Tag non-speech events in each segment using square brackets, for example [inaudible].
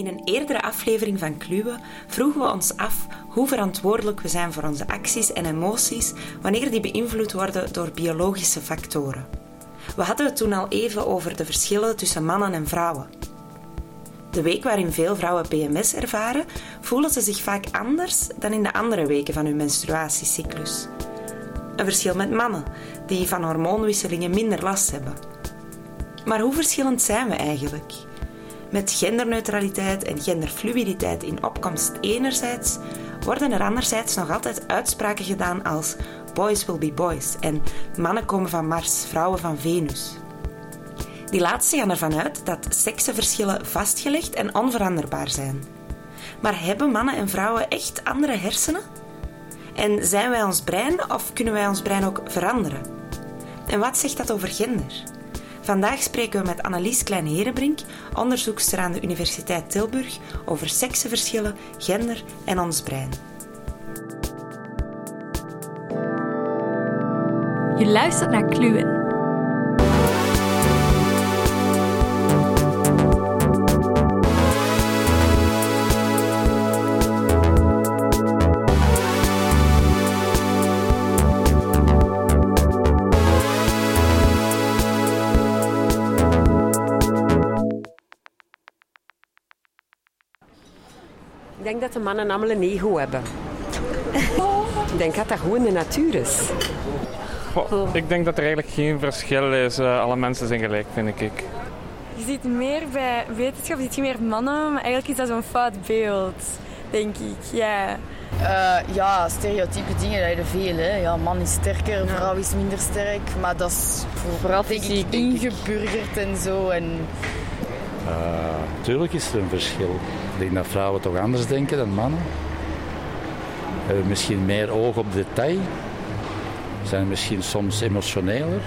In een eerdere aflevering van Kluwe vroegen we ons af hoe verantwoordelijk we zijn voor onze acties en emoties wanneer die beïnvloed worden door biologische factoren. We hadden het toen al even over de verschillen tussen mannen en vrouwen. De week waarin veel vrouwen PMS ervaren, voelen ze zich vaak anders dan in de andere weken van hun menstruatiecyclus. Een verschil met mannen, die van hormoonwisselingen minder last hebben. Maar hoe verschillend zijn we eigenlijk? Met genderneutraliteit en genderfluiditeit in opkomst enerzijds, worden er anderzijds nog altijd uitspraken gedaan als boys will be boys en mannen komen van Mars, vrouwen van Venus. Die laatste gaan ervan uit dat seksenverschillen vastgelegd en onveranderbaar zijn. Maar hebben mannen en vrouwen echt andere hersenen? En zijn wij ons brein of kunnen wij ons brein ook veranderen? En wat zegt dat over gender? Vandaag spreken we met Annelies Klein-Herenbrink, onderzoekster aan de Universiteit Tilburg, over seksenverschillen, gender en ons brein. Je luistert naar Kluwen. Denk dat de mannen allemaal een ego hebben. Ik denk dat dat gewoon de natuur is. Goh, ik denk dat er eigenlijk geen verschil is. Uh, alle mensen zijn gelijk, vind ik. Je ziet meer bij wetenschap, je ziet je meer mannen, maar eigenlijk is dat zo'n fout beeld, denk ik. Ja. Uh, ja, stereotype dingen, dat je er veel. Hè. Ja, man is sterker, vrouw is minder sterk. Maar dat is vooral denk ik, ingeburgerd en zo. En... Uh, tuurlijk is er een verschil. Ik denk dat vrouwen toch anders denken dan mannen. Hebben misschien meer oog op detail. Zijn misschien soms emotioneler.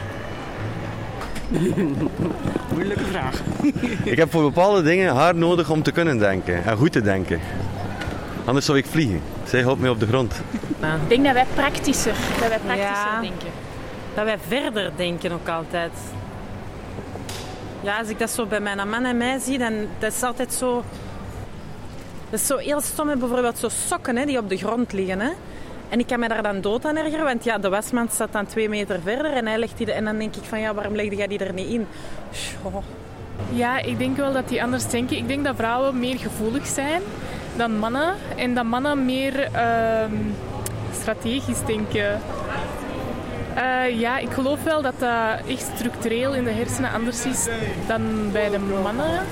[laughs] Moeilijke vraag. [laughs] ik heb voor bepaalde dingen haar nodig om te kunnen denken en goed te denken. Anders zou ik vliegen. Zij houdt mij op de grond. Ik denk dat wij praktischer, dat wij praktischer ja, denken. Dat wij verder denken ook altijd. Ja, als ik dat zo bij mijn man en mij zie, dan dat is altijd zo... Is zo heel stom, bijvoorbeeld zo sokken hè, die op de grond liggen. Hè. En ik kan me daar dan dood aan ergeren, want ja, de wasmand staat dan twee meter verder en hij legt die... En dan denk ik van, ja, waarom legde jij die er niet in? Ja, ik denk wel dat die anders denken. Ik denk dat vrouwen meer gevoelig zijn dan mannen. En dat mannen meer uh, strategisch denken. Uh, ja, ik geloof wel dat dat echt structureel in de hersenen anders is dan bij de mannen.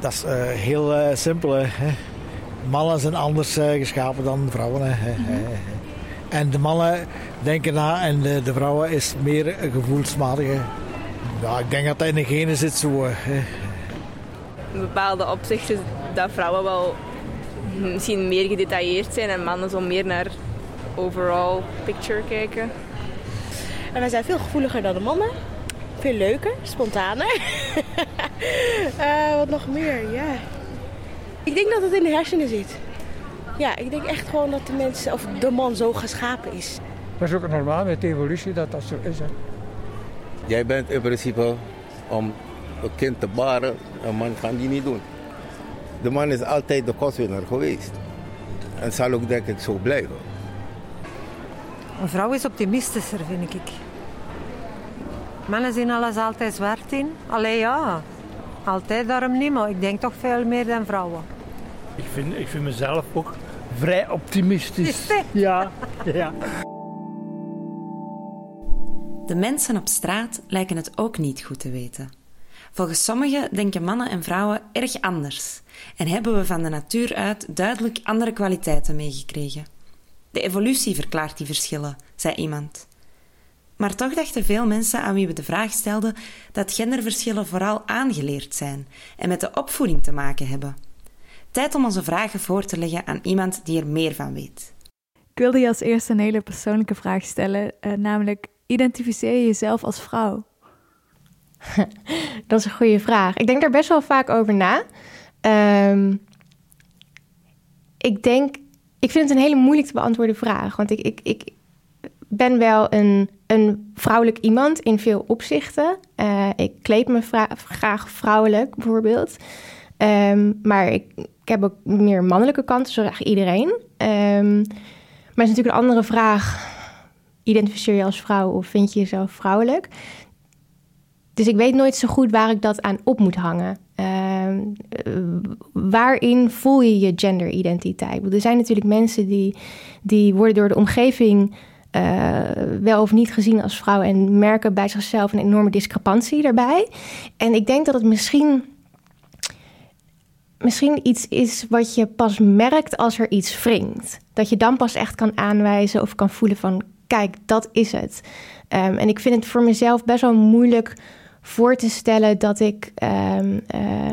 Dat is uh, heel uh, simpel. Hè. Mannen zijn anders geschapen dan vrouwen. Hè. En de mannen denken na en de, de vrouwen is meer gevoelsmatig. Ja, ik denk dat dat in de genen zit zo. Hè. In bepaalde opzichten dat vrouwen wel misschien meer gedetailleerd zijn en mannen zo meer naar overall picture kijken. En wij zijn veel gevoeliger dan de mannen. Veel leuker, spontaner. uh, [laughs] wat nog meer, ja. Ik denk dat het in de hersenen zit. Ja, ik denk echt gewoon dat de mens, of de man zo geschapen is. Dat is ook normaal met de evolutie dat dat zo is. Hè. Jij bent in principe om een kind te baren, een man kan die niet doen. De man is altijd de kostwinner geweest. En zal ook denk ik zo blijven. Een vrouw is optimistischer, vind ik. Mannen zien alles altijd zwart in. Allee ja, altijd daarom niet, maar ik denk toch veel meer dan vrouwen. Ik vind, ik vind mezelf ook vrij optimistisch. Ja, ja. De mensen op straat lijken het ook niet goed te weten. Volgens sommigen denken mannen en vrouwen erg anders en hebben we van de natuur uit duidelijk andere kwaliteiten meegekregen. De evolutie verklaart die verschillen, zei iemand. Maar toch dachten veel mensen aan wie we de vraag stelden dat genderverschillen vooral aangeleerd zijn en met de opvoeding te maken hebben. Tijd om onze vragen voor te leggen aan iemand die er meer van weet. Ik wilde je als eerste een hele persoonlijke vraag stellen, uh, namelijk identificeer je jezelf als vrouw? [laughs] Dat is een goede vraag. Ik denk daar best wel vaak over na. Um, ik denk, ik vind het een hele moeilijk te beantwoorden vraag. Want ik, ik, ik ben wel een, een vrouwelijk iemand in veel opzichten. Uh, ik kleed me graag vrouwelijk, bijvoorbeeld. Ehm, maar ik, ik, heb ook meer mannelijke kanten, zoals eigenlijk iedereen. Um, maar het is natuurlijk een andere vraag. Identificeer je als vrouw of vind je jezelf vrouwelijk? Dus ik weet nooit zo goed waar ik dat aan op moet hangen. Uh, waarin voel je je genderidentiteit? Er zijn natuurlijk mensen die, die worden door de omgeving uh, wel of niet gezien als vrouw en merken bij zichzelf een enorme discrepantie daarbij. En ik denk dat het misschien, misschien iets is wat je pas merkt als er iets wringt. Dat je dan pas echt kan aanwijzen of kan voelen van kijk, dat is het. Um, en ik vind het voor mezelf best wel moeilijk voor te stellen dat ik um, uh,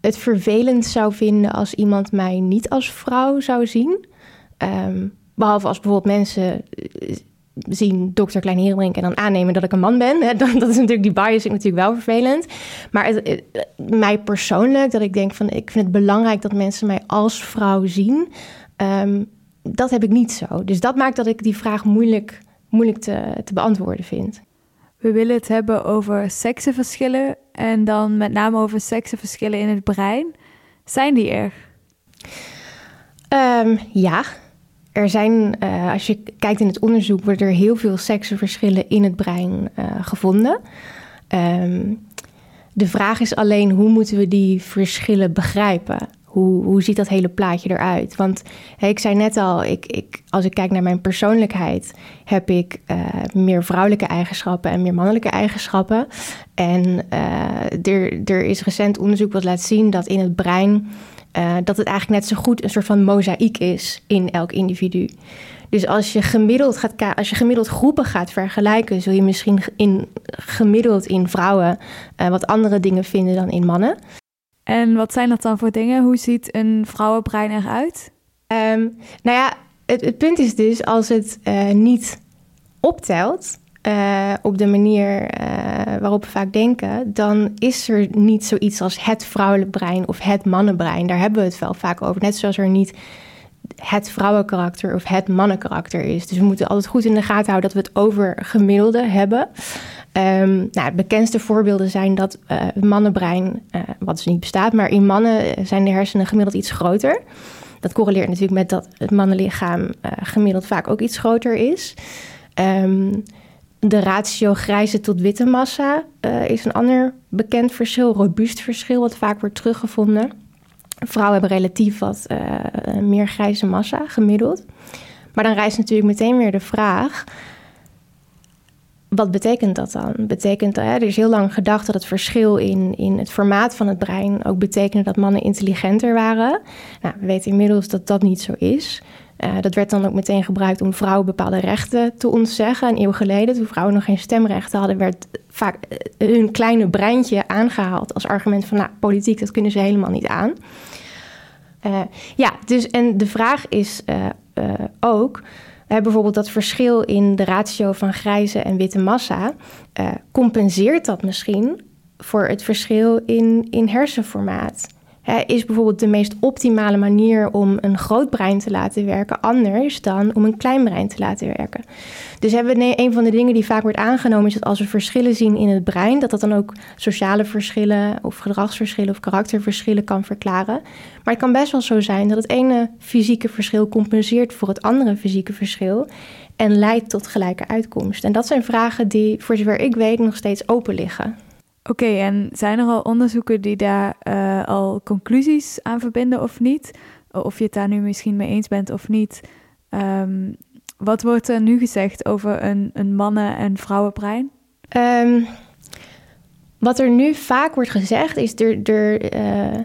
het vervelend zou vinden als iemand mij niet als vrouw zou zien. Um, behalve als bijvoorbeeld mensen eh, zien dokter Klein Heerbrink en dan aannemen dat ik een man ben. Hè, [laughs] dat, dat is natuurlijk die bias ik natuurlijk wel vervelend. Maar het, mij persoonlijk, dat ik denk van ik vind het belangrijk dat mensen mij als vrouw zien. Um, dat heb ik niet zo. Dus dat maakt dat ik die vraag moeilijk, moeilijk te, te beantwoorden vind. We willen het hebben over seksenverschillen en dan met name over seksenverschillen in het brein. Zijn die er? Um, ja, er zijn, uh, als je kijkt in het onderzoek, worden er heel veel seksenverschillen in het brein uh, gevonden. Um, de vraag is alleen hoe moeten we die verschillen begrijpen? Hoe, hoe ziet dat hele plaatje eruit? Want ik zei net al, ik, ik, als ik kijk naar mijn persoonlijkheid, heb ik uh, meer vrouwelijke eigenschappen en meer mannelijke eigenschappen. En er, er is recent onderzoek wat laat zien dat in het brein uh, dat het eigenlijk net zo goed een soort van mozaïek is in elk individu. Dus als je gemiddeld, gaat, als je gemiddeld groepen gaat vergelijken, zul je misschien in, gemiddeld in vrouwen uh, wat andere dingen vinden dan in mannen. En wat zijn dat dan voor dingen? Hoe ziet een vrouwenbrein eruit? Um, nou ja, het, het, punt is dus als het uh, niet optelt, uh, op de manier uh, waarop we vaak denken, dan is er niet zoiets als het vrouwelijk brein of het mannenbrein. Daar hebben we het wel vaak over. Net zoals er niet het vrouwenkarakter of het mannenkarakter is. Dus we moeten altijd goed in de gaten houden dat we het over gemiddelde hebben. Um, nou, bekendste voorbeelden zijn dat uh, het mannenbrein, wat dus niet bestaat, maar in mannen zijn de hersenen gemiddeld iets groter. Dat correleert natuurlijk met dat het mannenlichaam gemiddeld vaak ook iets groter is. Um, de ratio grijze tot witte massa uh, is een ander bekend verschil, robuust verschil, wat vaak wordt teruggevonden. Vrouwen hebben relatief wat uh, meer grijze massa gemiddeld. Maar dan rijst natuurlijk meteen weer de vraag: wat betekent dat dan? Betekent hè, er is heel lang gedacht dat het verschil in, in het formaat van het brein ook betekende dat mannen intelligenter waren. Nou, we weten inmiddels dat dat niet zo is. Uh, dat werd dan ook meteen gebruikt om vrouwen bepaalde rechten te ontzeggen. Een eeuw geleden, toen vrouwen nog geen stemrechten hadden, werd vaak uh, hun kleine breintje aangehaald als argument van, nou, politiek, dat kunnen ze helemaal niet aan. Uh, ja, dus en de vraag is ook, we hebben bijvoorbeeld dat verschil in de ratio van grijze en witte massa, compenseert dat misschien voor het verschil in, in hersenformaat? Is bijvoorbeeld de meest optimale manier om een groot brein te laten werken anders dan om een klein brein te laten werken. Dus hebben we een van de dingen die vaak wordt aangenomen is dat als we verschillen zien in het brein, dat dat dan ook sociale verschillen of gedragsverschillen of karakterverschillen kan verklaren. Maar het kan best wel zo zijn dat het ene fysieke verschil compenseert voor het andere fysieke verschil en leidt tot gelijke uitkomst. En dat zijn vragen die, voor zover ik weet, nog steeds open liggen. Oké, en zijn er al onderzoeken die daar uh, al conclusies aan verbinden of niet? Of je het daar nu misschien mee eens bent of niet? Um, wat wordt er nu gezegd over een, een mannen- en vrouwenbrein? Um, wat er nu vaak wordt gezegd is er, er uh,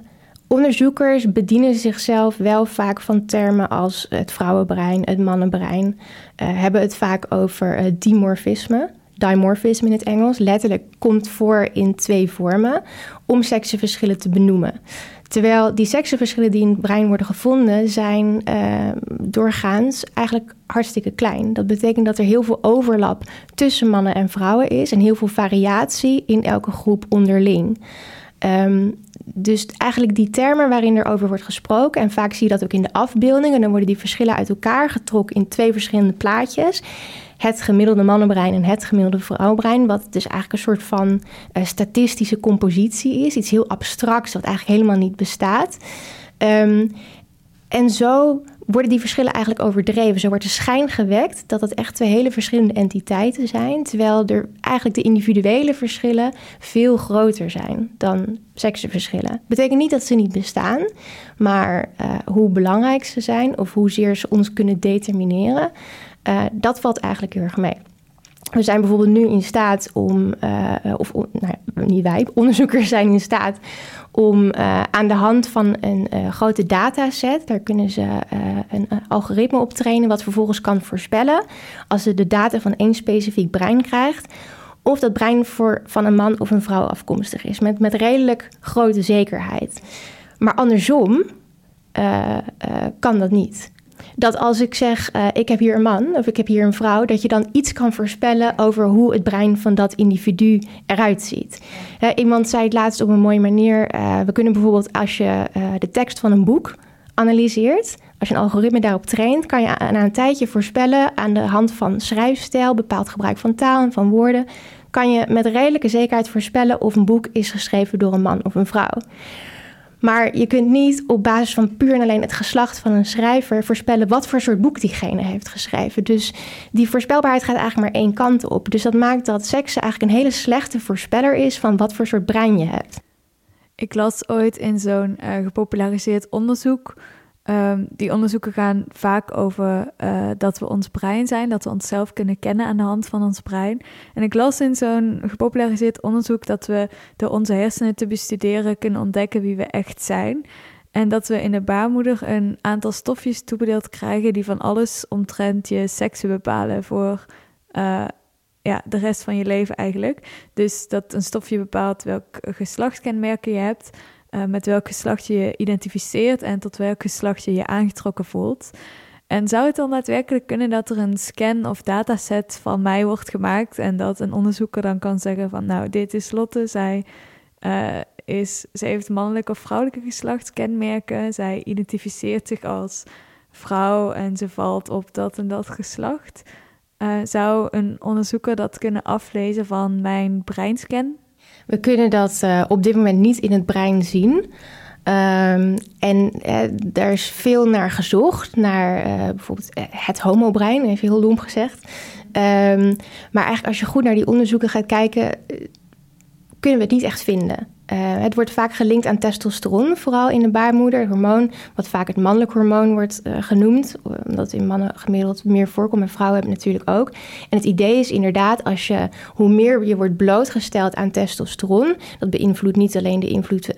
onderzoekers bedienen zichzelf wel vaak van termen als het vrouwenbrein, het mannenbrein, uh, hebben het vaak over dimorfisme dimorphism in het Engels, letterlijk komt voor in twee vormen om seksenverschillen te benoemen. Terwijl die seksenverschillen die in het brein worden gevonden, zijn uh, doorgaans eigenlijk hartstikke klein. Dat betekent dat er heel veel overlap tussen mannen en vrouwen is en heel veel variatie in elke groep onderling. Um, dus eigenlijk die termen waarin er over wordt gesproken, en vaak zie je dat ook in de afbeeldingen, dan worden die verschillen uit elkaar getrokken in twee verschillende plaatjes. Het gemiddelde mannenbrein en het gemiddelde vrouwenbrein. Wat dus eigenlijk een soort van uh, statistische compositie is. Iets heel abstracts wat eigenlijk helemaal niet bestaat. Um, en zo worden die verschillen eigenlijk overdreven. Zo wordt de schijn gewekt dat het echt twee hele verschillende entiteiten zijn. Terwijl er eigenlijk de individuele verschillen veel groter zijn dan seksenverschillen. Betekent niet dat ze niet bestaan, maar uh, hoe belangrijk ze zijn of hoezeer ze ons kunnen determineren, uh, dat valt eigenlijk heel erg mee. We zijn bijvoorbeeld nu in staat om, uh, of nou, niet wij, [laughs] onderzoekers zijn in staat om uh, aan de hand van een grote dataset, daar kunnen ze een algoritme op trainen, wat vervolgens kan voorspellen, als ze de data van één specifiek brein krijgt, of dat brein voor, van een man of een vrouw afkomstig is, met, met redelijk grote zekerheid. Maar andersom kan dat niet dat als ik zeg, uh, ik heb hier een man of ik heb hier een vrouw, dat je dan iets kan voorspellen over hoe het brein van dat individu eruit ziet. Iemand zei het laatst op een mooie manier. Uh, we kunnen bijvoorbeeld als je de tekst van een boek analyseert, als je een algoritme daarop traint, kan je na een tijdje voorspellen aan de hand van schrijfstijl, bepaald gebruik van taal en van woorden, kan je met redelijke zekerheid voorspellen of een boek is geschreven door een man of een vrouw. Maar je kunt niet op basis van puur en alleen het geslacht van een schrijver voorspellen wat voor soort boek diegene heeft geschreven. Dus die voorspelbaarheid gaat eigenlijk maar één kant op. Dus dat maakt dat seks eigenlijk een hele slechte voorspeller is van wat voor soort brein je hebt. Ik las ooit in zo'n uh, gepopulariseerd onderzoek Um, die onderzoeken gaan vaak over uh, dat we ons brein zijn, dat we onszelf kunnen kennen aan de hand van ons brein. En ik las in zo'n gepopulariseerd onderzoek dat we door onze hersenen te bestuderen kunnen ontdekken wie we echt zijn. En dat we in de baarmoeder een aantal stofjes toebedeeld krijgen die van alles omtrent je seksen bepalen voor uh, ja, de rest van je leven eigenlijk. Dus dat een stofje bepaalt welk geslachtskenmerken je hebt. Uh, met welk geslacht je je identificeert en tot welk geslacht je je aangetrokken voelt. En zou het dan daadwerkelijk kunnen dat er een scan of dataset van mij wordt gemaakt en dat een onderzoeker dan kan zeggen van nou, dit is Lotte, zij, uh, is, zij heeft mannelijke of vrouwelijke geslachtskenmerken, zij identificeert zich als vrouw en ze valt op dat en dat geslacht. Uh, zou een onderzoeker dat kunnen aflezen van mijn breinscan? We kunnen dat uh, op dit moment niet in het brein zien. Um, en uh, daar is veel naar gezocht, naar uh, bijvoorbeeld het homobrein, even heel lomp gezegd. Um, maar eigenlijk als je goed naar die onderzoeken gaat kijken, kunnen we het niet echt vinden. Uh, het wordt vaak gelinkt aan testosteron, vooral in de baarmoeder, het hormoon, wat vaak het mannelijk hormoon wordt uh, genoemd, omdat het in mannen gemiddeld meer voorkomt en vrouwen hebben natuurlijk ook. En het idee is inderdaad, als je, hoe meer je wordt blootgesteld aan testosteron, dat beïnvloedt niet alleen de, invloed,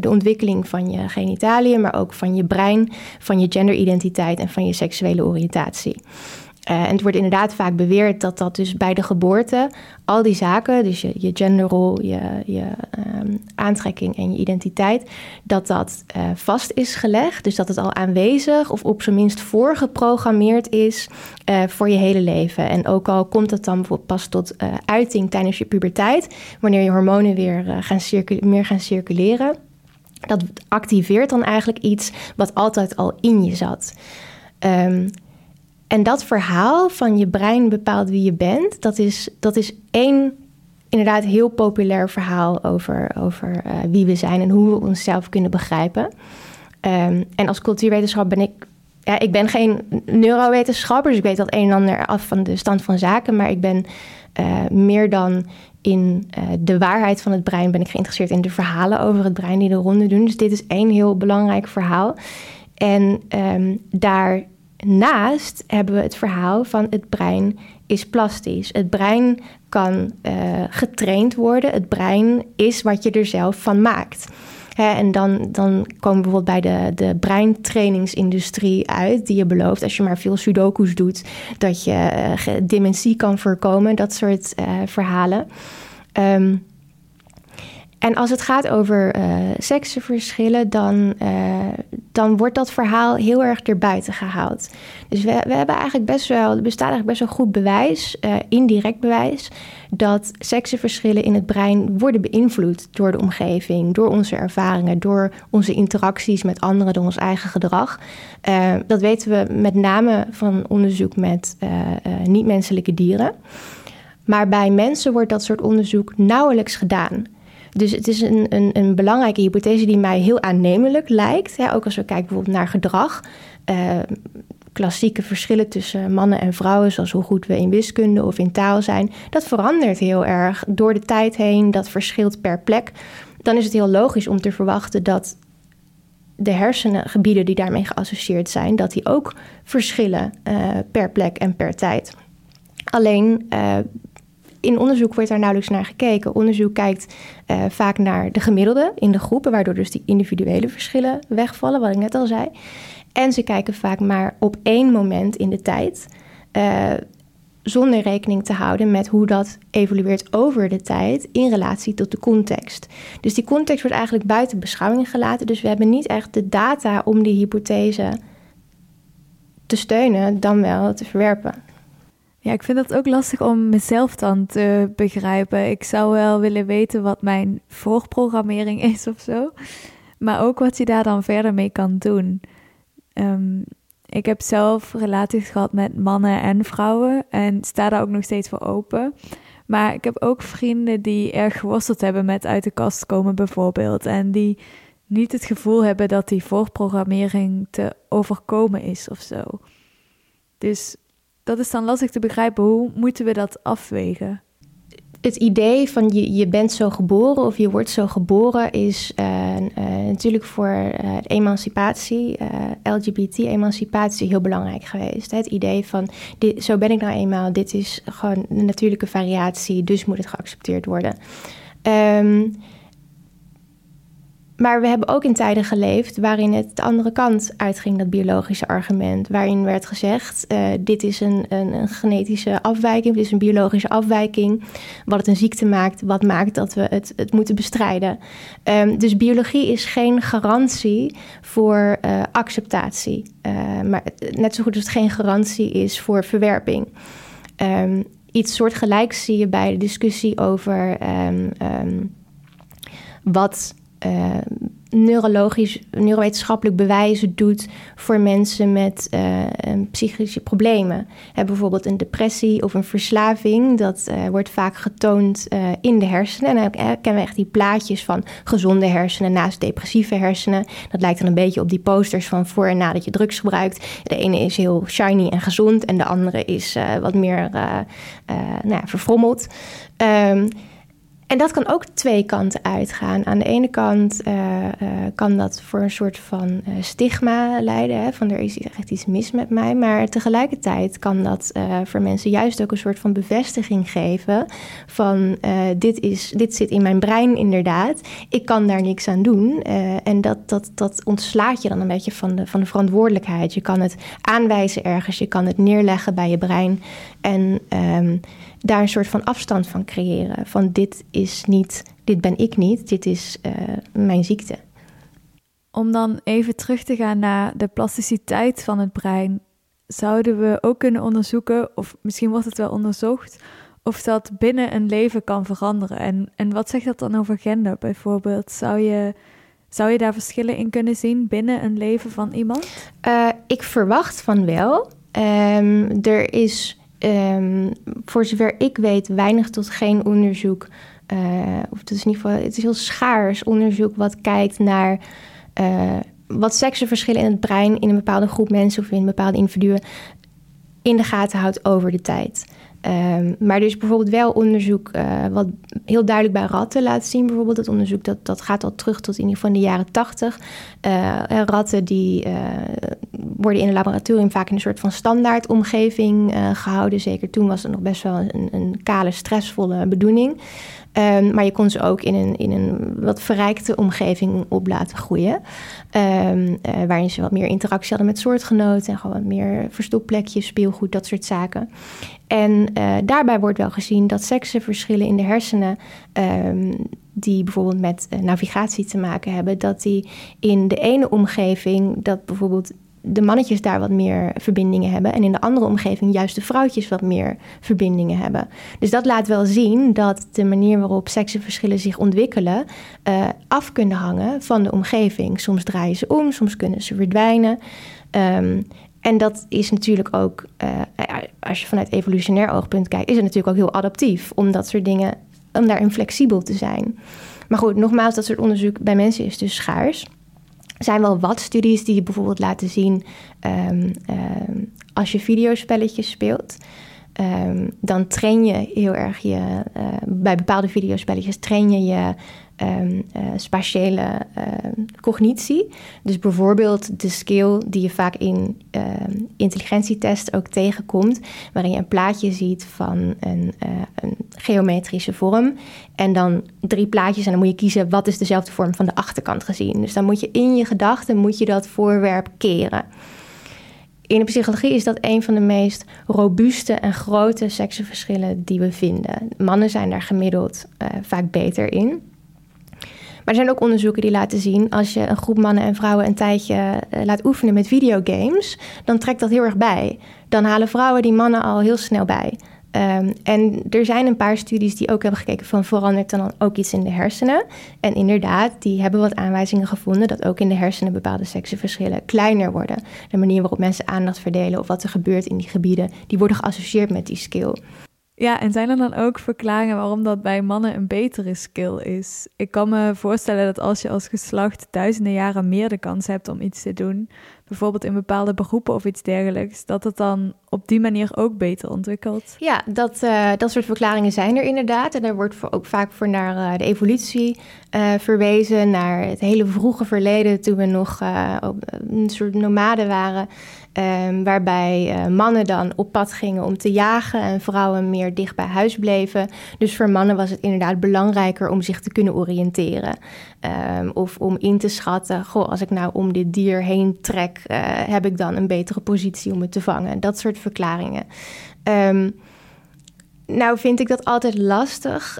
de ontwikkeling van je genitaliën, maar ook van je brein, van je genderidentiteit en van je seksuele oriëntatie. Uh, en het wordt inderdaad vaak beweerd dat dat dus bij de geboorte al die zaken, dus je, je genderrol, je, je um, aantrekking en je identiteit, dat dat uh, vast is gelegd. Dus dat het al aanwezig of op zijn minst voorgeprogrammeerd is uh, voor je hele leven. En ook al komt het dan bijvoorbeeld pas tot uiting tijdens je puberteit, wanneer je hormonen weer gaan meer gaan circuleren. Dat activeert dan eigenlijk iets wat altijd al in je zat. Um, en dat verhaal van je brein bepaalt wie je bent, dat is, dat is één inderdaad heel populair verhaal over, over uh, wie we zijn en hoe we onszelf kunnen begrijpen. Um, en als cultuurwetenschap ben ik. Ja, ik ben geen neurowetenschapper, dus ik weet dat een en ander af van de stand van zaken. Maar ik ben uh, meer dan in uh, de waarheid van het brein, ben ik geïnteresseerd in de verhalen over het brein die de ronde doen. Dus dit is één heel belangrijk verhaal. En um, daar Naast hebben we het verhaal van het brein is plastisch. Het brein kan uh, getraind worden. Het brein is wat je er zelf van maakt. En dan, dan komen we bijvoorbeeld bij de, de breintrainingsindustrie uit, die je belooft als je maar veel sudoku's doet, dat je uh, dementie kan voorkomen, dat soort uh, verhalen. Um, En als het gaat over uh, seksenverschillen, dan, uh, dan wordt dat verhaal heel erg erbuiten gehaald. Dus we, we hebben eigenlijk best wel, er bestaat eigenlijk best wel goed bewijs, uh, indirect bewijs, dat seksenverschillen in het brein worden beïnvloed door de omgeving, door onze ervaringen, door onze interacties met anderen, door ons eigen gedrag. dat weten we met name van onderzoek met niet-menselijke dieren. Maar bij mensen wordt dat soort onderzoek nauwelijks gedaan. Dus het is een, een, een belangrijke hypothese die mij heel aannemelijk lijkt. Ook als we kijken bijvoorbeeld naar gedrag. Uh, klassieke verschillen tussen mannen en vrouwen, zoals hoe goed we in wiskunde of in taal zijn, dat verandert heel erg door de tijd heen. Dat verschilt per plek. Dan is het heel logisch om te verwachten dat de hersengebieden die daarmee geassocieerd zijn, dat die ook verschillen uh, per plek en per tijd. Alleen uh, in onderzoek wordt daar nauwelijks naar gekeken. Onderzoek kijkt uh, vaak naar de gemiddelde in de groepen, waardoor dus die individuele verschillen wegvallen, wat ik net al zei. En ze kijken vaak maar op één moment in de tijd, uh, zonder rekening te houden met hoe dat evolueert over de tijd in relatie tot de context. Dus die context wordt eigenlijk buiten beschouwing gelaten. Dus we hebben niet echt de data om die hypothese te steunen, dan wel te verwerpen. Ja, ik vind het ook lastig om mezelf dan te begrijpen. Ik zou wel willen weten wat mijn voorprogrammering [laughs] is of zo. Maar ook wat je daar dan verder mee kan doen. Um, ik heb zelf relaties gehad met mannen en vrouwen en sta daar ook nog steeds voor open. Maar ik heb ook vrienden die erg geworsteld hebben met uit de kast komen, bijvoorbeeld. En die niet het gevoel hebben dat die voorprogrammering te overkomen is of zo. Dus dat is dan lastig te begrijpen. Hoe moeten we dat afwegen? Het idee van je, je bent zo geboren of je wordt zo geboren is uh, uh, natuurlijk voor uh, emancipatie, LGBT-emancipatie, heel belangrijk geweest. Het idee van dit, zo ben ik nou eenmaal, dit is gewoon een natuurlijke variatie, dus moet het geaccepteerd worden. Um, maar we hebben ook in tijden geleefd waarin het de andere kant uitging, dat biologische argument. Waarin werd gezegd: uh, dit is een, een, genetische afwijking, dit is een biologische afwijking. Wat het een ziekte maakt, wat maakt dat we het, het moeten bestrijden. Um, dus biologie is geen garantie voor uh, acceptatie. Uh, maar net zo goed als het geen garantie is voor verwerping. Um, iets soortgelijks zie je bij de discussie over um, wat uh, neurologisch, neurowetenschappelijk bewijzen doet voor mensen met uh, psychische problemen. He, bijvoorbeeld een depressie of een verslaving, dat uh, wordt vaak getoond in de hersenen. En dan kennen we echt die plaatjes van gezonde hersenen naast depressieve hersenen. Dat lijkt dan een beetje op die posters van voor en nadat je drugs gebruikt. De ene is heel shiny en gezond en de andere is wat meer nou, verfrommeld. Um, en dat kan ook twee kanten uitgaan. Aan de ene kant uh, uh, kan dat voor een soort van uh, stigma leiden, hè, van er is echt iets mis met mij. Maar tegelijkertijd kan dat voor mensen juist ook een soort van bevestiging geven van dit, is, dit zit in mijn brein inderdaad, ik kan daar niks aan doen. en dat, dat, dat ontslaat je dan een beetje van de, van de verantwoordelijkheid. Je kan het aanwijzen ergens, je kan het neerleggen bij je brein. En um, daar een soort van afstand van creëren. Van dit is niet, dit ben ik niet, dit is uh, mijn ziekte. Om dan even terug te gaan naar de plasticiteit van het brein, zouden we ook kunnen onderzoeken, of misschien wordt het wel onderzocht, of dat binnen een leven kan veranderen. En, en wat zegt dat dan over gender bijvoorbeeld? Zou je, zou je daar verschillen in kunnen zien binnen een leven van iemand? Uh, ik verwacht van wel. Um, er is um, voor zover ik weet, weinig tot geen onderzoek. Uh, of het is in ieder het is heel schaars onderzoek wat kijkt naar uh, wat seksenverschillen in het brein in een bepaalde groep mensen of in bepaalde individuen in de gaten houdt over de tijd. Um, maar er is bijvoorbeeld wel onderzoek uh, wat heel duidelijk bij ratten laat zien. Bijvoorbeeld dat onderzoek dat, dat gaat al terug tot in ieder geval de jaren tachtig. Uh, ratten die worden in een laboratorium vaak in een soort van standaardomgeving gehouden. Zeker toen was het nog best wel een, een kale, stressvolle bedoeling. Ehm, maar je kon ze ook in een, in een wat verrijkte omgeving op laten groeien. Um, waarin ze wat meer interactie hadden met soortgenoten en gewoon wat meer verstopplekjes, speelgoed, dat soort zaken. En uh, daarbij wordt wel gezien dat seksenverschillen in de hersenen, um, die bijvoorbeeld met uh, navigatie te maken hebben, dat die in de ene omgeving, dat bijvoorbeeld de mannetjes daar wat meer verbindingen hebben. En in de andere omgeving juist de vrouwtjes wat meer verbindingen hebben. Dus dat laat wel zien dat de manier waarop seksenverschillen zich ontwikkelen uh, af kunnen hangen van de omgeving. Soms draaien ze om, soms kunnen ze verdwijnen. Um, en dat is natuurlijk ook, uh, als je vanuit evolutionair oogpunt kijkt, is het natuurlijk ook heel adaptief om dat soort dingen, om daarin flexibel te zijn. Maar goed, nogmaals, dat soort onderzoek bij mensen is dus schaars. Zijn wel wat studies die bijvoorbeeld laten zien um, um, als je videospelletjes speelt. Um, dan train je heel erg je, uh, bij bepaalde videospelletjes train je je um, cognitie. Dus bijvoorbeeld de skill die je vaak in uh, intelligentietests ook tegenkomt, waarin je een plaatje ziet van een, uh, een, geometrische vorm. En dan drie plaatjes en dan moet je kiezen wat is dezelfde vorm van de achterkant gezien. Dus dan moet je in je gedachten moet je dat voorwerp keren. In de psychologie is dat een van de meest robuuste en grote seksenverschillen die we vinden. Mannen zijn daar gemiddeld uh, vaak beter in. Maar er zijn ook onderzoeken die laten zien... als je een groep mannen en vrouwen een tijdje uh, laat oefenen met videogames... dan trekt dat heel erg bij. Dan halen vrouwen die mannen al heel snel bij. Um, en er zijn een paar studies die ook hebben gekeken van verandert dan ook iets in de hersenen. En inderdaad, die hebben wat aanwijzingen gevonden dat ook in de hersenen bepaalde seksenverschillen kleiner worden. De manier waarop mensen aandacht verdelen of wat er gebeurt in die gebieden, die worden geassocieerd met die skill. Ja, en zijn er dan ook verklaringen waarom dat bij mannen een betere skill is? Ik kan me voorstellen dat als je als geslacht duizenden jaren meer de kans hebt om iets te doen, bijvoorbeeld in bepaalde beroepen of iets dergelijks, dat het dan op die manier ook beter ontwikkelt. Ja, dat, uh, dat soort verklaringen zijn er inderdaad. En daar wordt ook vaak voor naar uh, de evolutie uh, verwezen, naar het hele vroege verleden toen we nog een soort nomaden waren. Um, waarbij uh, mannen dan op pad gingen om te jagen en vrouwen meer dicht bij huis bleven. Dus voor mannen was het inderdaad belangrijker om zich te kunnen oriënteren. Um, of om in te schatten, goh, als ik nou om dit dier heen trek, uh, heb ik dan een betere positie om het te vangen. Dat soort verklaringen. Um, nou vind ik dat altijd lastig,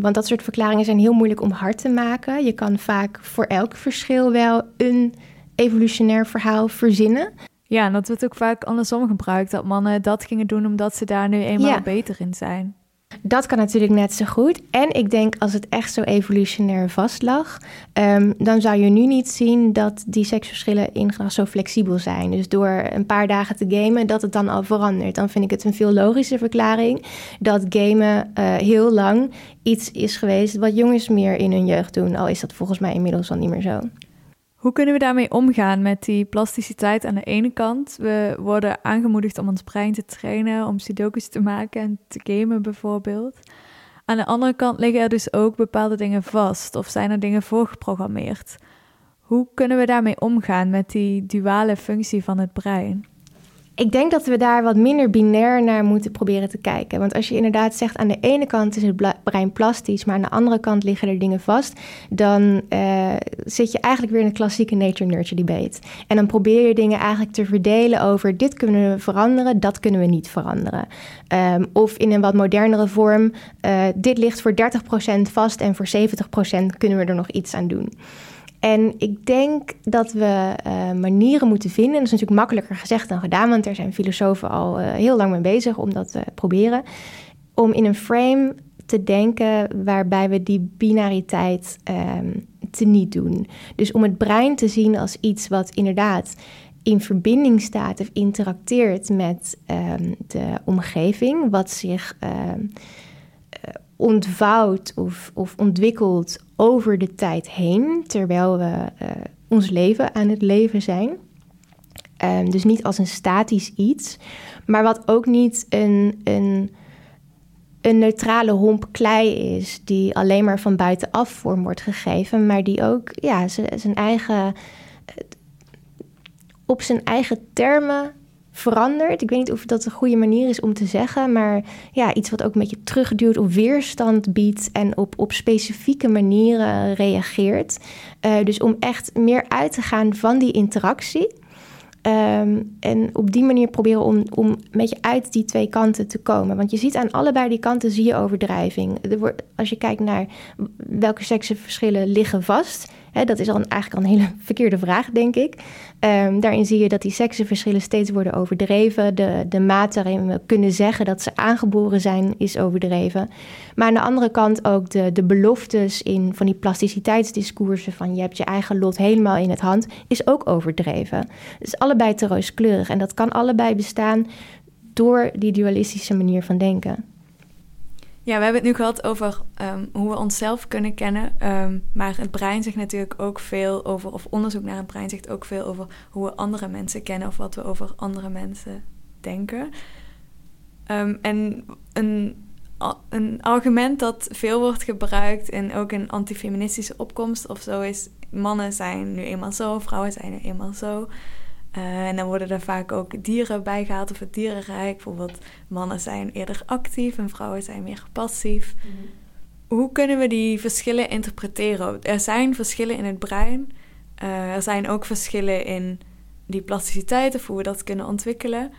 want dat soort verklaringen zijn heel moeilijk om hard te maken. Je kan vaak voor elk verschil wel een evolutionair verhaal verzinnen. Ja, en dat wordt ook vaak andersom gebruikt. Dat mannen dat gingen doen omdat ze daar nu eenmaal ja. beter in zijn. Dat kan natuurlijk net zo goed. En ik denk als het echt zo evolutionair vastlag, um, dan zou je nu niet zien dat die seksverschillen in gedrag zo flexibel zijn. Dus door een paar dagen te gamen, dat het dan al verandert. Dan vind ik het een veel logische verklaring dat gamen uh, heel lang iets is geweest wat jongens meer in hun jeugd doen. Al is dat volgens mij inmiddels al niet meer zo. Hoe kunnen we daarmee omgaan met die plasticiteit aan de ene kant? We worden aangemoedigd om ons brein te trainen, om sudokus te maken en te gamen bijvoorbeeld. Aan de andere kant liggen er dus ook bepaalde dingen vast of zijn er dingen voorgeprogrammeerd. Hoe kunnen we daarmee omgaan met die duale functie van het brein? Ik denk dat we daar wat minder binair naar moeten proberen te kijken. Want als je inderdaad zegt aan de ene kant is het brein plastisch, maar aan de andere kant liggen er dingen vast, dan uh, zit je eigenlijk weer in de klassieke nature-nurture debate. En dan probeer je dingen eigenlijk te verdelen over dit kunnen we veranderen, dat kunnen we niet veranderen. Um, of in een wat modernere vorm, uh, dit ligt voor 30% vast en voor 70% kunnen we er nog iets aan doen. En ik denk dat we uh, manieren moeten vinden. Dat is natuurlijk makkelijker gezegd dan gedaan, want er zijn filosofen al uh, heel lang mee bezig om dat te proberen. Om in een frame te denken waarbij we die binariteit um, te niet doen. Dus om het brein te zien als iets wat inderdaad in verbinding staat of interacteert met um, de omgeving, wat zich um, ontvouwt of, of ontwikkelt over de tijd heen, terwijl we uh, ons leven aan het leven zijn. Um, dus niet als een statisch iets, maar wat ook niet een, een, een neutrale homp klei is, die alleen maar van buitenaf vorm wordt gegeven, maar die ook ja, zijn eigen, op zijn eigen termen verandert. Ik weet niet of dat een goede manier is om te zeggen, maar ja, iets wat ook een beetje terugduwt of weerstand biedt en op, op specifieke manieren reageert. Uh, dus om echt meer uit te gaan van die interactie. Um, en op die manier proberen om, om een beetje uit die twee kanten te komen. Want je ziet aan allebei die kanten zie je overdrijving. Er wordt, als je kijkt naar welke seksenverschillen liggen vast dat is al eigenlijk al een hele [laughs] verkeerde vraag, denk ik. Um, daarin zie je dat die seksenverschillen steeds worden overdreven. De, de mate waarin we kunnen zeggen dat ze aangeboren zijn, is overdreven. Maar aan de andere kant ook de, de beloftes in van die plasticiteitsdiscoursen van je hebt je eigen lot helemaal in het hand, is ook overdreven. Dus allebei te rooskleurig. En dat kan allebei bestaan door die dualistische manier van denken. Ja, we hebben het nu gehad over um, hoe we onszelf kunnen kennen. Um, maar het brein zegt natuurlijk ook veel over, of onderzoek naar het brein zegt ook veel over hoe we andere mensen kennen of wat we over andere mensen denken. Um, en een, een argument dat veel wordt gebruikt en ook in antifeministische opkomst of zo is: mannen zijn nu eenmaal zo, vrouwen zijn nu eenmaal zo. Uh, en dan worden er vaak ook dieren bijgehaald of het dierenrijk. Bijvoorbeeld mannen zijn eerder actief en vrouwen zijn meer passief. Mhm. Hoe kunnen we die verschillen interpreteren? Er zijn verschillen in het brein. Uh, er zijn ook verschillen in die plasticiteit of hoe we dat kunnen ontwikkelen.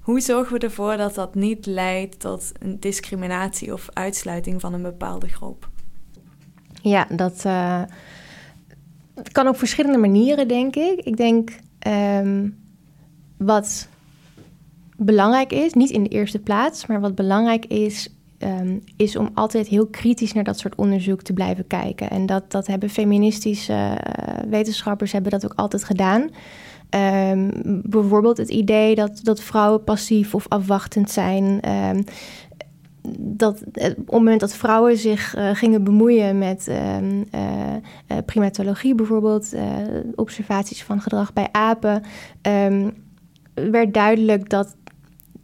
Hoe zorgen we ervoor dat dat niet leidt tot een discriminatie of uitsluiting van een bepaalde groep? Ja, dat uh, kan op verschillende manieren, denk ik. Ik denk Ehm, wat belangrijk is, niet in de eerste plaats, maar wat belangrijk is, ehm, is om altijd heel kritisch naar dat soort onderzoek te blijven kijken. En dat, dat hebben feministische uh, wetenschappers hebben dat ook altijd gedaan. Um, bijvoorbeeld het idee dat, dat vrouwen passief of afwachtend zijn dat op het moment dat vrouwen zich uh, gingen bemoeien met uh, uh, primatologie, bijvoorbeeld observaties van gedrag bij apen, um, werd duidelijk dat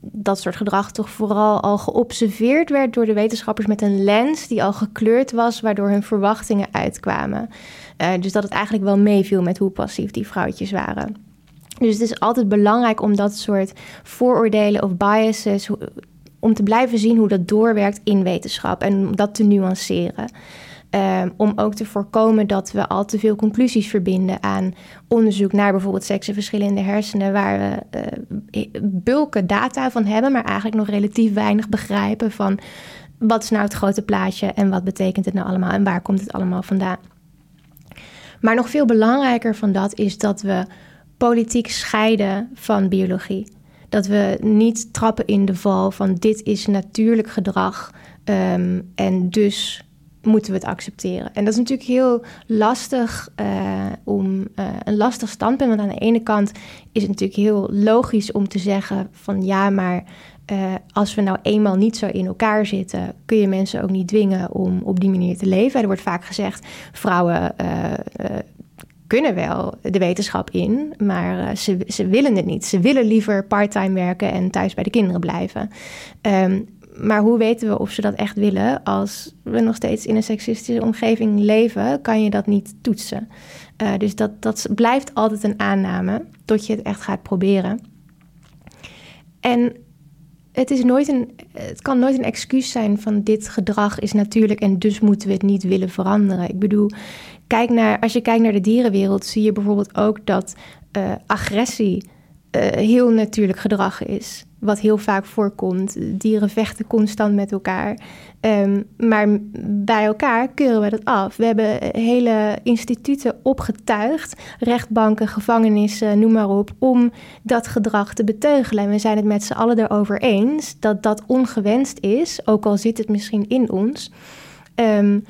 dat soort gedrag toch vooral al geobserveerd werd door de wetenschappers met een lens die al gekleurd was, waardoor hun verwachtingen uitkwamen. dus dat het eigenlijk wel meeviel met hoe passief die vrouwtjes waren. Dus het is altijd belangrijk om dat soort vooroordelen of biases om te blijven zien hoe dat doorwerkt in wetenschap en om dat te nuanceren. Um, om ook te voorkomen dat we al te veel conclusies verbinden aan onderzoek naar bijvoorbeeld seksenverschillen in de hersenen, waar we uh, bulken data van hebben, maar eigenlijk nog relatief weinig begrijpen van wat is nou het grote plaatje en wat betekent het nou allemaal en waar komt het allemaal vandaan. Maar nog veel belangrijker van dat is dat we politiek scheiden van biologie. Dat we niet trappen in de val van dit is natuurlijk gedrag um, en dus moeten we het accepteren. En dat is natuurlijk heel lastig uh, om uh, een lastig standpunt. Want aan de ene kant is het natuurlijk heel logisch om te zeggen van ja, maar uh, als we nou eenmaal niet zo in elkaar zitten, kun je mensen ook niet dwingen om op die manier te leven. Er wordt vaak gezegd: vrouwen kunnen wel de wetenschap in, maar uh, ze, ze willen het niet. Ze willen liever parttime werken en thuis bij de kinderen blijven. Um, maar hoe weten we of ze dat echt willen? Als we nog steeds in een seksistische omgeving leven, kan je dat niet toetsen. Uh, dus dat, dat blijft altijd een aanname tot je het echt gaat proberen. En het, is nooit een, het kan nooit een excuus zijn van dit gedrag is natuurlijk en dus moeten we het niet willen veranderen. Ik bedoel, kijk naar, als je kijkt naar de dierenwereld, zie je bijvoorbeeld ook dat uh, agressie uh, heel natuurlijk gedrag is. Wat heel vaak voorkomt. Dieren vechten constant met elkaar. Um, maar bij elkaar keuren we dat af. We hebben hele instituten opgetuigd, rechtbanken, gevangenissen, noem maar op, om dat gedrag te beteugelen. En we zijn het met z'n allen erover eens dat dat ongewenst is, ook al zit het misschien in ons. Um,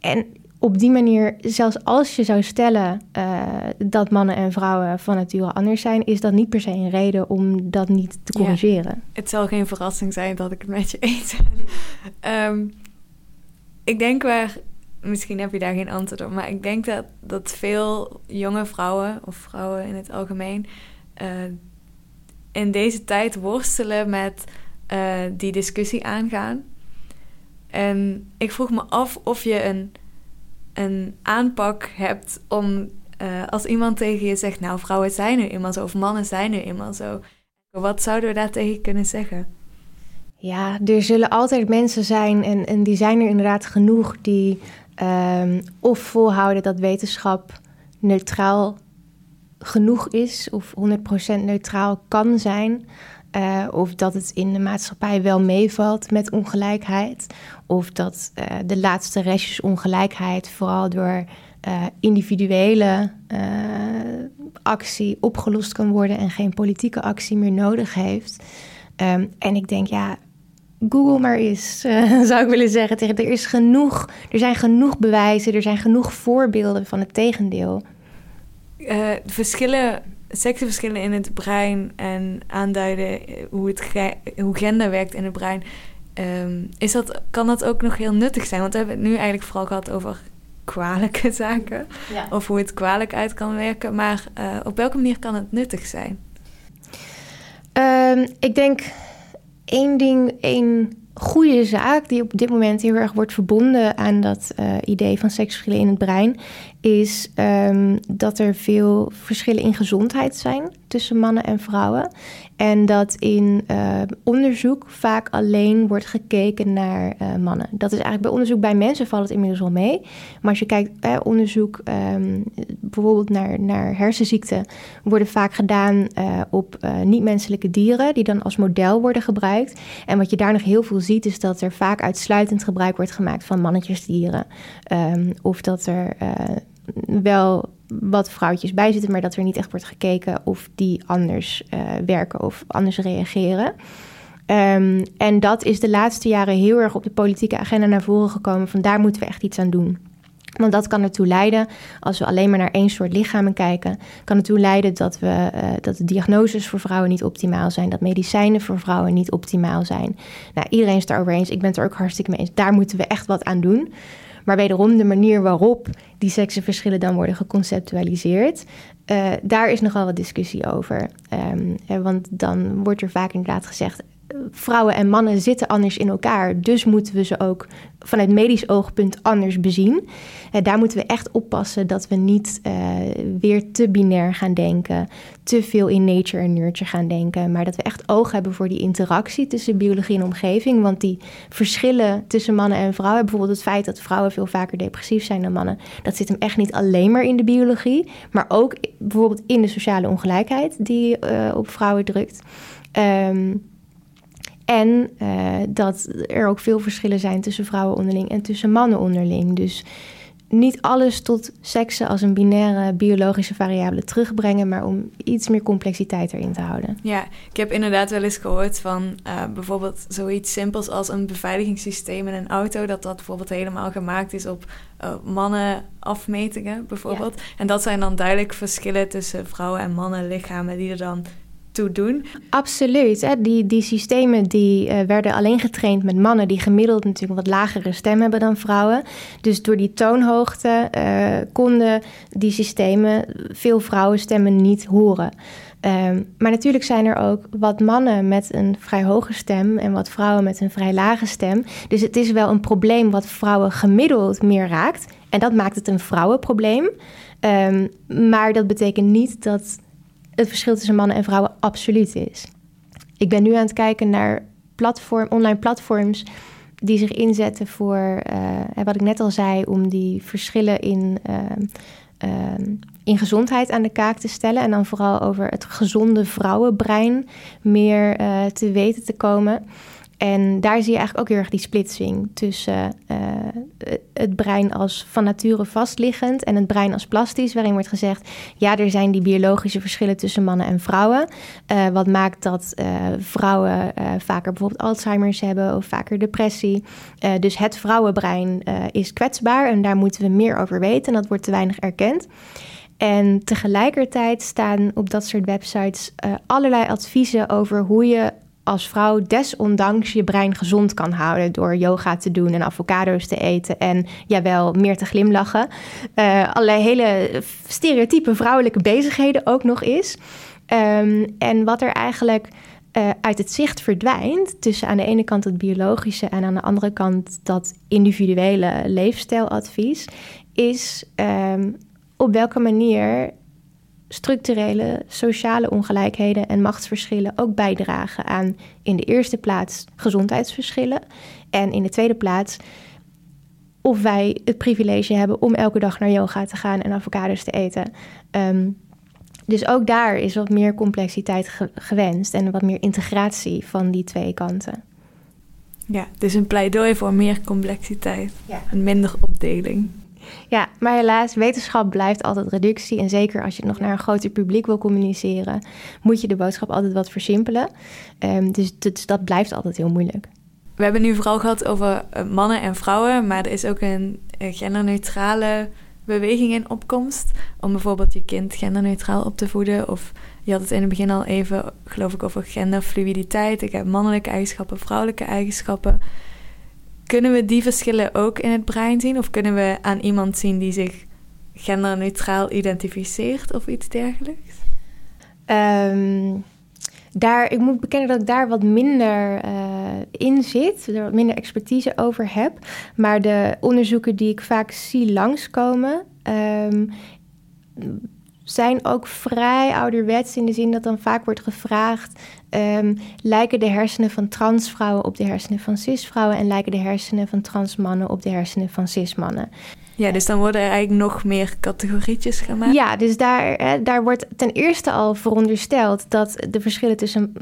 en op die manier, zelfs als je zou stellen uh, dat mannen en vrouwen van nature anders zijn, is dat niet per se een reden om dat niet te corrigeren. Ja, het zal geen verrassing zijn dat ik het met je eens ben. um, [laughs] ik denk waar, misschien heb je daar geen antwoord op, maar ik denk dat, dat veel jonge vrouwen of vrouwen in het algemeen uh, in deze tijd worstelen met uh, die discussie aangaan. En ik vroeg me af of je een een aanpak hebt om uh, als iemand tegen je zegt, nou vrouwen zijn nu eenmaal zo of mannen zijn nu eenmaal zo. Wat zouden we daar tegen kunnen zeggen? Ja, er zullen altijd mensen zijn, en, en die zijn er inderdaad genoeg, die um, of volhouden dat wetenschap neutraal genoeg is of 100% neutraal kan zijn. Uh, of dat het in de maatschappij wel meevalt met ongelijkheid. Of dat uh, de laatste restjes ongelijkheid vooral door uh, individuele actie opgelost kan worden en geen politieke actie meer nodig heeft. Um, en ik denk, ja, Google maar eens, [laughs] zou ik willen zeggen. Er is genoeg, er zijn genoeg bewijzen, er zijn genoeg voorbeelden van het tegendeel. Verschillen, seksenverschillen in het brein en aanduiden hoe, het hoe gender werkt in het brein. Um, is dat, kan dat ook nog heel nuttig zijn? Want we hebben het nu eigenlijk vooral gehad over kwalijke [laughs] zaken. Ja. Of hoe het kwalijk uit kan werken. Maar uh, op welke manier kan het nuttig zijn? Um, ik denk één ding, één goede zaak die op dit moment heel erg wordt verbonden aan dat uh, idee van seksverschillen in het brein, is um, dat er veel verschillen in gezondheid zijn tussen mannen en vrouwen. En dat in uh, onderzoek vaak alleen wordt gekeken naar uh, mannen. Dat is eigenlijk bij onderzoek bij mensen valt het inmiddels wel mee. Maar als je kijkt, eh, onderzoek um, bijvoorbeeld naar, naar hersenziekten, worden vaak gedaan op niet-menselijke dieren, die dan als model worden gebruikt. En wat je daar nog heel veel ziet, is dat er vaak uitsluitend gebruik wordt gemaakt van mannetjesdieren. Of dat er wel wat vrouwtjes bij zitten, maar dat er niet echt wordt gekeken of die anders uh, werken of anders reageren. Um, en dat is de laatste jaren heel erg op de politieke agenda naar voren gekomen. Van daar moeten we echt iets aan doen. Want dat kan ertoe leiden, als we alleen maar naar één soort lichamen kijken, kan ertoe leiden dat, we, uh, dat de diagnoses voor vrouwen niet optimaal zijn, dat medicijnen voor vrouwen niet optimaal zijn. Nou, iedereen is het erover eens, ik ben het er ook hartstikke mee eens. Daar moeten we echt wat aan doen. Maar wederom de manier waarop die seksenverschillen dan worden geconceptualiseerd, uh, daar is nogal wat discussie over. Um, want dan wordt er vaak inderdaad gezegd, vrouwen en mannen zitten anders in elkaar. Dus moeten we ze ook vanuit medisch oogpunt anders bezien. Uh, daar moeten we echt oppassen dat we niet uh, weer te binair gaan denken. Te veel in nature en nurture gaan denken. Maar dat we echt oog hebben voor die interactie tussen biologie en omgeving. Want die verschillen tussen mannen en vrouwen. Bijvoorbeeld het feit dat vrouwen veel vaker depressief zijn dan mannen. Dat zit hem echt niet alleen maar in de biologie. Maar ook bijvoorbeeld in de sociale ongelijkheid die uh, op vrouwen drukt. Um, en uh, dat er ook veel verschillen zijn tussen vrouwen onderling en tussen mannen onderling. Dus niet alles tot seksen als een binaire biologische variabele terugbrengen, maar om iets meer complexiteit erin te houden. Ja, ik heb inderdaad wel eens gehoord van uh, bijvoorbeeld zoiets simpels als een beveiligingssysteem in een auto, dat dat bijvoorbeeld helemaal gemaakt is op uh, mannen afmetingen bijvoorbeeld. Ja. En dat zijn dan duidelijk verschillen tussen vrouwen en mannen lichamen die er dan toe doen. Absoluut. Hè. Die, die systemen die, uh, werden alleen getraind met mannen... die gemiddeld natuurlijk wat lagere stem hebben dan vrouwen. Dus door die toonhoogte uh, konden die systemen veel vrouwenstemmen niet horen. Um, maar natuurlijk zijn er ook wat mannen met een vrij hoge stem... en wat vrouwen met een vrij lage stem. Dus het is wel een probleem wat vrouwen gemiddeld meer raakt. En dat maakt het een vrouwenprobleem. Um, maar dat betekent niet dat het verschil tussen mannen en vrouwen absoluut is. Ik ben nu aan het kijken naar platform, online platforms die zich inzetten voor, uh, wat ik net al zei, om die verschillen in, uh, uh, in gezondheid aan de kaak te stellen. En dan vooral over het gezonde vrouwenbrein meer te weten te komen. En daar zie je eigenlijk ook heel erg die splitsing tussen uh, het brein als van nature vastliggend en het brein als plastisch, waarin wordt gezegd: ja, er zijn die biologische verschillen tussen mannen en vrouwen. Uh, wat maakt dat vrouwen vaker bijvoorbeeld Alzheimer's hebben of vaker depressie. dus het vrouwenbrein is kwetsbaar en daar moeten we meer over weten en dat wordt te weinig erkend. En tegelijkertijd staan op dat soort websites allerlei adviezen over hoe je als vrouw desondanks je brein gezond kan houden door yoga te doen en avocado's te eten en jawel, meer te glimlachen. Uh, allerlei hele stereotype vrouwelijke bezigheden ook nog is. Um, en wat er eigenlijk uh, uit het zicht verdwijnt tussen aan de ene kant het biologische en aan de andere kant dat individuele leefstijladvies, is um, op welke manier structurele sociale ongelijkheden en machtsverschillen ook bijdragen aan in de eerste plaats gezondheidsverschillen en in de tweede plaats of wij het privilege hebben om elke dag naar yoga te gaan en avocados te eten. Ehm, dus ook daar is wat meer complexiteit gewenst en wat meer integratie van die twee kanten. Ja, dus een pleidooi voor meer complexiteit en minder opdeling. Ja, maar helaas, wetenschap blijft altijd reductie. En zeker als je nog naar een groter publiek wil communiceren, moet je de boodschap altijd wat versimpelen. Um, dus, dus dat blijft altijd heel moeilijk. We hebben nu vooral gehad over eh, mannen en vrouwen, maar er is ook een genderneutrale beweging in opkomst. Om bijvoorbeeld je kind genderneutraal op te voeden. Of je had het in het begin al even, geloof ik, over genderfluiditeit. Ik heb mannelijke eigenschappen, vrouwelijke eigenschappen. Kunnen we die verschillen ook in het brein zien? Of kunnen we aan iemand zien die zich genderneutraal identificeert of iets dergelijks? Um, daar, ik moet bekennen dat ik daar wat minder uh, in zit, er wat minder expertise over heb. Maar de onderzoeken die ik vaak zie langskomen, um, zijn ook vrij ouderwets in de zin dat dan vaak wordt gevraagd: um, lijken de hersenen van transvrouwen op de hersenen van cisvrouwen en lijken de hersenen van transmannen op de hersenen van cismannen? Ja, dus dan worden er eigenlijk nog meer categorietjes gemaakt. Ja, dus daar, hè, daar wordt ten eerste al verondersteld dat de verschillen tussen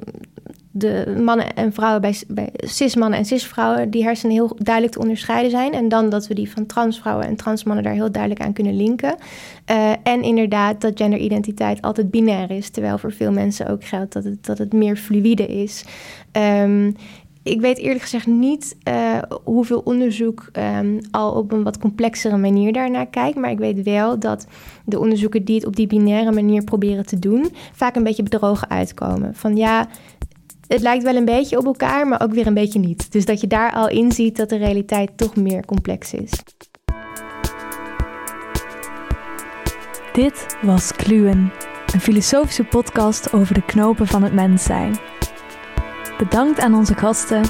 de mannen en vrouwen bij, cis-mannen en cis-vrouwen, die hersenen heel duidelijk te onderscheiden zijn. En dan dat we die van transvrouwen en transmannen daar heel duidelijk aan kunnen linken. Uh, en inderdaad dat genderidentiteit altijd binair is, terwijl voor veel mensen ook geldt dat het, dat het meer fluïde is. Um, ik weet eerlijk gezegd niet uh, hoeveel onderzoek um, al op een wat complexere manier daarnaar kijkt. Maar ik weet wel dat de onderzoeken die het op die binaire manier proberen te doen, vaak een beetje bedrogen uitkomen. Van ja, het lijkt wel een beetje op elkaar, maar ook weer een beetje niet. Dus dat je daar al in ziet dat de realiteit toch meer complex is. Dit was Kluwen, een filosofische podcast over de knopen van het mens zijn. Bedankt aan onze gasten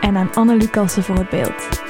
en aan Anne Lucassen voor het beeld.